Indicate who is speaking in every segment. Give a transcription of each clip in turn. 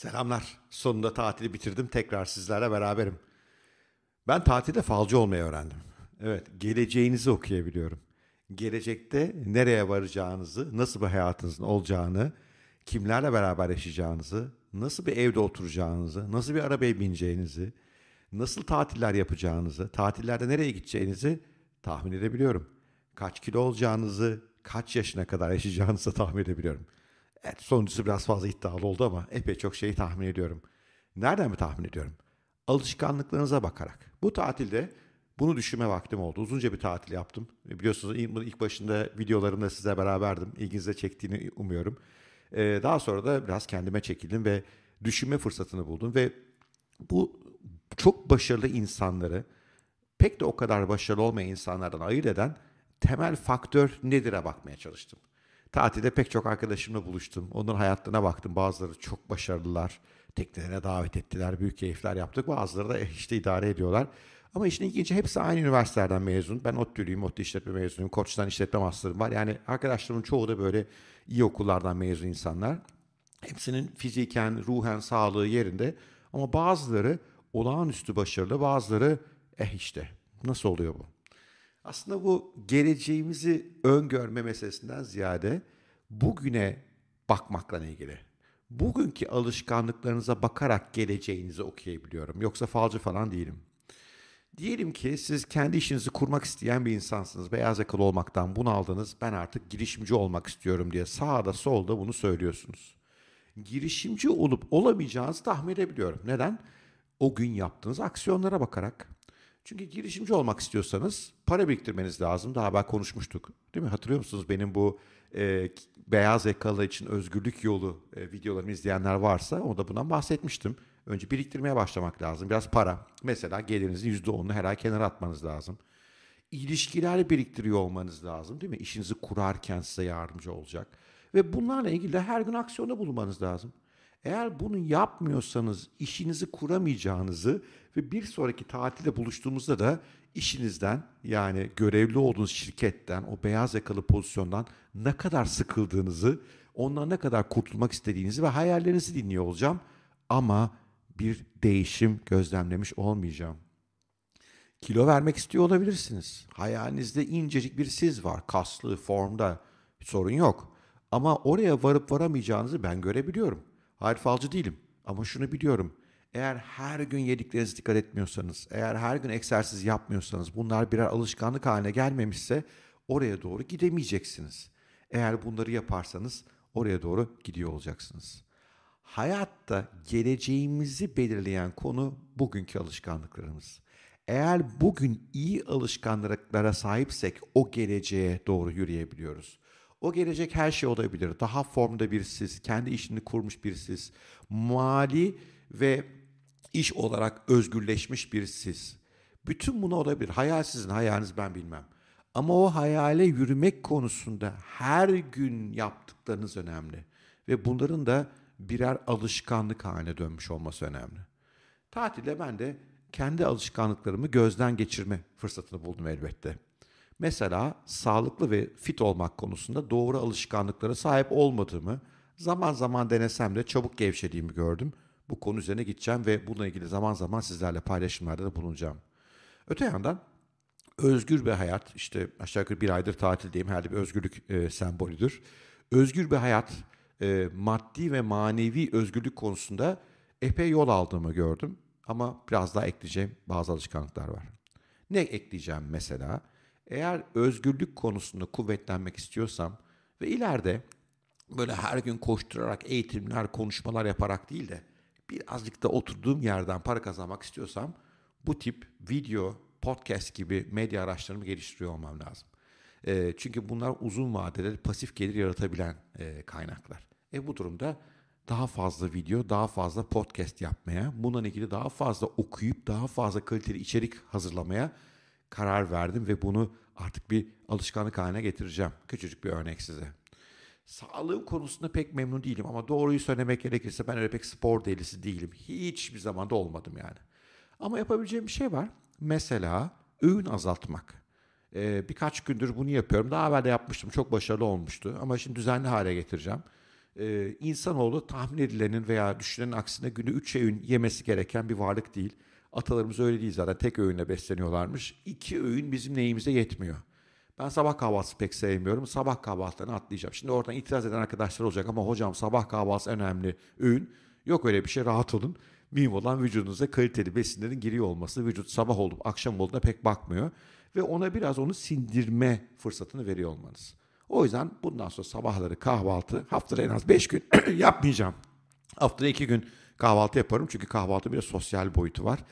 Speaker 1: Selamlar. Sonunda tatili bitirdim. Tekrar sizlerle beraberim. Ben tatilde falcı olmayı öğrendim. Evet, geleceğinizi okuyabiliyorum. Gelecekte nereye varacağınızı, nasıl bir hayatınızın olacağını, kimlerle beraber yaşayacağınızı, nasıl bir evde oturacağınızı, nasıl bir arabaya bineceğinizi, nasıl tatiller yapacağınızı, tatillerde nereye gideceğinizi tahmin edebiliyorum. Kaç kilo olacağınızı, kaç yaşına kadar yaşayacağınızı tahmin edebiliyorum. Evet sonuncusu biraz fazla iddialı oldu ama epey çok şeyi tahmin ediyorum. Nereden mi tahmin ediyorum? Alışkanlıklarınıza bakarak. Bu tatilde bunu düşünme vaktim oldu. Uzunca bir tatil yaptım. Biliyorsunuz ilk başında videolarımda size beraberdim. İlginize çektiğini umuyorum. Ee, daha sonra da biraz kendime çekildim ve düşünme fırsatını buldum ve bu çok başarılı insanları pek de o kadar başarılı olmayan insanlardan ayırt eden temel faktör nedir'e bakmaya çalıştım. Tatilde pek çok arkadaşımla buluştum. Onların hayatlarına baktım. Bazıları çok başarılılar. Teknelerine davet ettiler. Büyük keyifler yaptık. Bazıları da işte idare ediyorlar. Ama işin ilginci hepsi aynı üniversitelerden mezun. Ben ODTÜ'lüyüm, ODTÜ işletme mezunuyum. Koç'tan işletme master'ım var. Yani arkadaşlarımın çoğu da böyle iyi okullardan mezun insanlar. Hepsinin fiziken, ruhen sağlığı yerinde. Ama bazıları olağanüstü başarılı, bazıları eh işte nasıl oluyor bu? Aslında bu geleceğimizi öngörme meselesinden ziyade bugüne bakmakla ilgili. Bugünkü alışkanlıklarınıza bakarak geleceğinizi okuyabiliyorum. Yoksa falcı falan değilim. Diyelim ki siz kendi işinizi kurmak isteyen bir insansınız. Beyaz yakalı olmaktan bunaldınız. Ben artık girişimci olmak istiyorum diye sağda solda bunu söylüyorsunuz. Girişimci olup olamayacağınızı tahmin edebiliyorum. Neden? O gün yaptığınız aksiyonlara bakarak. Çünkü girişimci olmak istiyorsanız para biriktirmeniz lazım. Daha ben konuşmuştuk. Değil mi? Hatırlıyor musunuz benim bu e, beyaz yakalı için özgürlük yolu e, videolarımı izleyenler varsa o da bundan bahsetmiştim. Önce biriktirmeye başlamak lazım. Biraz para. Mesela gelirinizin %10'unu her ay kenara atmanız lazım. İlişkiler biriktiriyor olmanız lazım değil mi? İşinizi kurarken size yardımcı olacak. Ve bunlarla ilgili de her gün aksiyonda bulunmanız lazım. Eğer bunu yapmıyorsanız işinizi kuramayacağınızı ve bir sonraki tatilde buluştuğumuzda da işinizden yani görevli olduğunuz şirketten o beyaz yakalı pozisyondan ne kadar sıkıldığınızı, ondan ne kadar kurtulmak istediğinizi ve hayallerinizi dinliyor olacağım. Ama bir değişim gözlemlemiş olmayacağım. Kilo vermek istiyor olabilirsiniz. Hayalinizde incecik bir siz var. Kaslı, formda. Sorun yok. Ama oraya varıp varamayacağınızı ben görebiliyorum. Hayır falcı değilim. Ama şunu biliyorum. Eğer her gün yediklerinize dikkat etmiyorsanız, eğer her gün egzersiz yapmıyorsanız, bunlar birer alışkanlık haline gelmemişse oraya doğru gidemeyeceksiniz. Eğer bunları yaparsanız oraya doğru gidiyor olacaksınız. Hayatta geleceğimizi belirleyen konu bugünkü alışkanlıklarımız. Eğer bugün iyi alışkanlıklara sahipsek o geleceğe doğru yürüyebiliyoruz. O gelecek her şey olabilir. Daha formda bir siz, kendi işini kurmuş bir siz, mali ve iş olarak özgürleşmiş bir siz. Bütün bunu olabilir. Hayal sizin, hayaliniz ben bilmem. Ama o hayale yürümek konusunda her gün yaptıklarınız önemli. Ve bunların da birer alışkanlık haline dönmüş olması önemli. Tatilde ben de kendi alışkanlıklarımı gözden geçirme fırsatını buldum elbette. Mesela sağlıklı ve fit olmak konusunda doğru alışkanlıklara sahip olmadığımı, zaman zaman denesem de çabuk gevşediğimi gördüm. Bu konu üzerine gideceğim ve bununla ilgili zaman zaman sizlerle paylaşımlarda da bulunacağım. Öte yandan özgür bir hayat, işte aşağı yukarı bir aydır tatildeyim, herhalde bir özgürlük e, sembolüdür. Özgür bir hayat, e, maddi ve manevi özgürlük konusunda epey yol aldığımı gördüm. Ama biraz daha ekleyeceğim bazı alışkanlıklar var. Ne ekleyeceğim mesela? Eğer özgürlük konusunda kuvvetlenmek istiyorsam ve ileride böyle her gün koşturarak eğitimler, konuşmalar yaparak değil de birazcık da oturduğum yerden para kazanmak istiyorsam bu tip video, podcast gibi medya araçlarımı geliştiriyor olmam lazım. E, çünkü bunlar uzun vadede pasif gelir yaratabilen e, kaynaklar. E bu durumda daha fazla video, daha fazla podcast yapmaya, bununla ilgili daha fazla okuyup daha fazla kaliteli içerik hazırlamaya karar verdim ve bunu artık bir alışkanlık haline getireceğim. Küçücük bir örnek size. Sağlığım konusunda pek memnun değilim ama doğruyu söylemek gerekirse ben öyle pek spor delisi değilim. Hiçbir zaman da olmadım yani. Ama yapabileceğim bir şey var. Mesela öğün azaltmak. Ee, birkaç gündür bunu yapıyorum. Daha evvel de yapmıştım. Çok başarılı olmuştu. Ama şimdi düzenli hale getireceğim. Ee, insanoğlu tahmin edilenin veya düşünenin aksine günü üç öğün yemesi gereken bir varlık değil. Atalarımız öyle değil zaten tek öğünle besleniyorlarmış. İki öğün bizim neyimize yetmiyor. Ben sabah kahvaltısı pek sevmiyorum. Sabah kahvaltılarını atlayacağım. Şimdi oradan itiraz eden arkadaşlar olacak ama hocam sabah kahvaltısı önemli öğün. Yok öyle bir şey rahat olun. Mühim olan vücudunuza kaliteli besinlerin giriyor olması. Vücut sabah olup akşam olduğunda pek bakmıyor. Ve ona biraz onu sindirme fırsatını veriyor olmanız. O yüzden bundan sonra sabahları kahvaltı haftada en az 5 gün yapmayacağım. Haftada 2 gün kahvaltı yaparım çünkü kahvaltı bir sosyal boyutu var.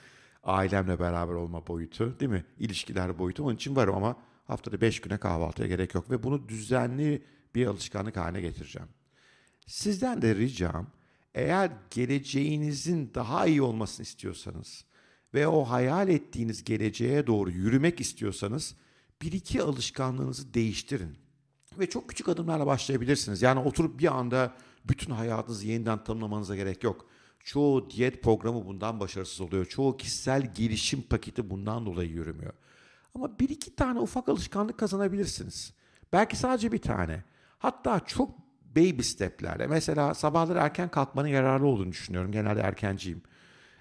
Speaker 1: Ailemle beraber olma boyutu değil mi? İlişkiler boyutu onun için varım ama haftada 5 güne kahvaltıya gerek yok. Ve bunu düzenli bir alışkanlık haline getireceğim. Sizden de ricam eğer geleceğinizin daha iyi olmasını istiyorsanız ve o hayal ettiğiniz geleceğe doğru yürümek istiyorsanız bir iki alışkanlığınızı değiştirin. Ve çok küçük adımlarla başlayabilirsiniz. Yani oturup bir anda bütün hayatınızı yeniden tanımlamanıza gerek yok. Çoğu diyet programı bundan başarısız oluyor. Çoğu kişisel gelişim paketi bundan dolayı yürümüyor. Ama bir iki tane ufak alışkanlık kazanabilirsiniz. Belki sadece bir tane. Hatta çok baby steplerle. Mesela sabahları erken kalkmanın yararlı olduğunu düşünüyorum. Genelde erkenciyim.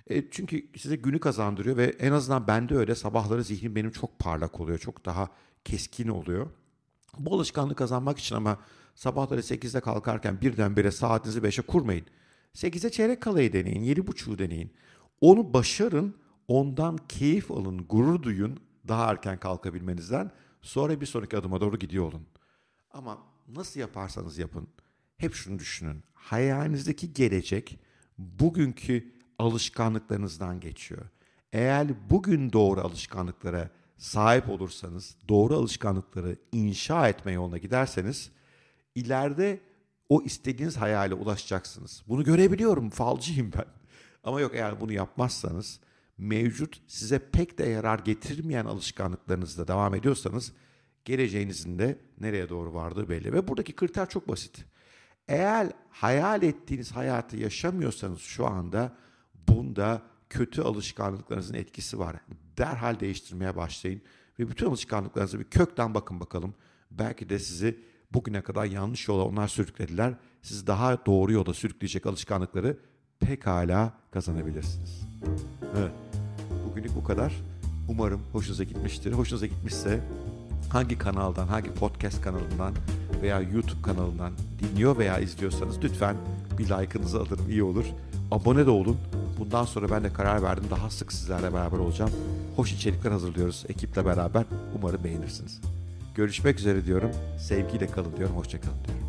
Speaker 1: E, çünkü size günü kazandırıyor ve en azından bende öyle sabahları zihnim benim çok parlak oluyor. Çok daha keskin oluyor. Bu alışkanlığı kazanmak için ama sabahları 8'de kalkarken birdenbire saatinizi 5'e kurmayın. 8'e çeyrek kalayı deneyin, 7.30'u deneyin. Onu başarın, ondan keyif alın, gurur duyun daha erken kalkabilmenizden. Sonra bir sonraki adıma doğru gidiyor olun. Ama nasıl yaparsanız yapın, hep şunu düşünün. Hayalinizdeki gelecek bugünkü alışkanlıklarınızdan geçiyor. Eğer bugün doğru alışkanlıklara sahip olursanız, doğru alışkanlıkları inşa etme yoluna giderseniz ileride o istediğiniz hayale ulaşacaksınız. Bunu görebiliyorum, falcıyım ben. Ama yok eğer bunu yapmazsanız mevcut size pek de yarar getirmeyen alışkanlıklarınızda devam ediyorsanız geleceğinizin de nereye doğru vardığı belli. Ve buradaki kriter çok basit. Eğer hayal ettiğiniz hayatı yaşamıyorsanız şu anda bunda kötü alışkanlıklarınızın etkisi var. Derhal değiştirmeye başlayın ve bütün alışkanlıklarınızı bir kökten bakın bakalım. Belki de sizi bugüne kadar yanlış yola onlar sürüklediler. Sizi daha doğru yola sürükleyecek alışkanlıkları pekala kazanabilirsiniz. Evet. Bugünlük bu kadar. Umarım hoşunuza gitmiştir. Hoşunuza gitmişse hangi kanaldan, hangi podcast kanalından veya YouTube kanalından dinliyor veya izliyorsanız lütfen bir like'ınızı alırım iyi olur. Abone de olun. Bundan sonra ben de karar verdim. Daha sık sizlerle beraber olacağım. Hoş içerikler hazırlıyoruz ekiple beraber. Umarım beğenirsiniz. Görüşmek üzere diyorum. Sevgiyle kalın diyorum. Hoşçakalın diyorum.